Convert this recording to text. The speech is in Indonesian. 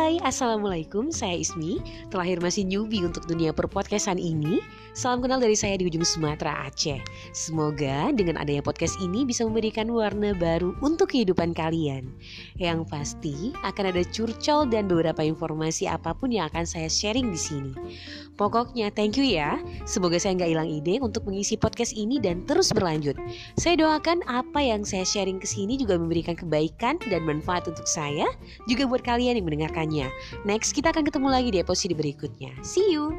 Hai, Assalamualaikum, saya Ismi. Terlahir masih newbie untuk dunia perpodcastan ini. Salam kenal dari saya di ujung Sumatera, Aceh. Semoga dengan adanya podcast ini bisa memberikan warna baru untuk kehidupan kalian. Yang pasti akan ada curcol dan beberapa informasi apa pun yang akan saya sharing di sini. Pokoknya thank you ya. Semoga saya nggak hilang ide untuk mengisi podcast ini dan terus berlanjut. Saya doakan apa yang saya sharing ke sini juga memberikan kebaikan dan manfaat untuk saya Juga buat kalian yang Next kita akan ketemu lagi di episode berikutnya. See you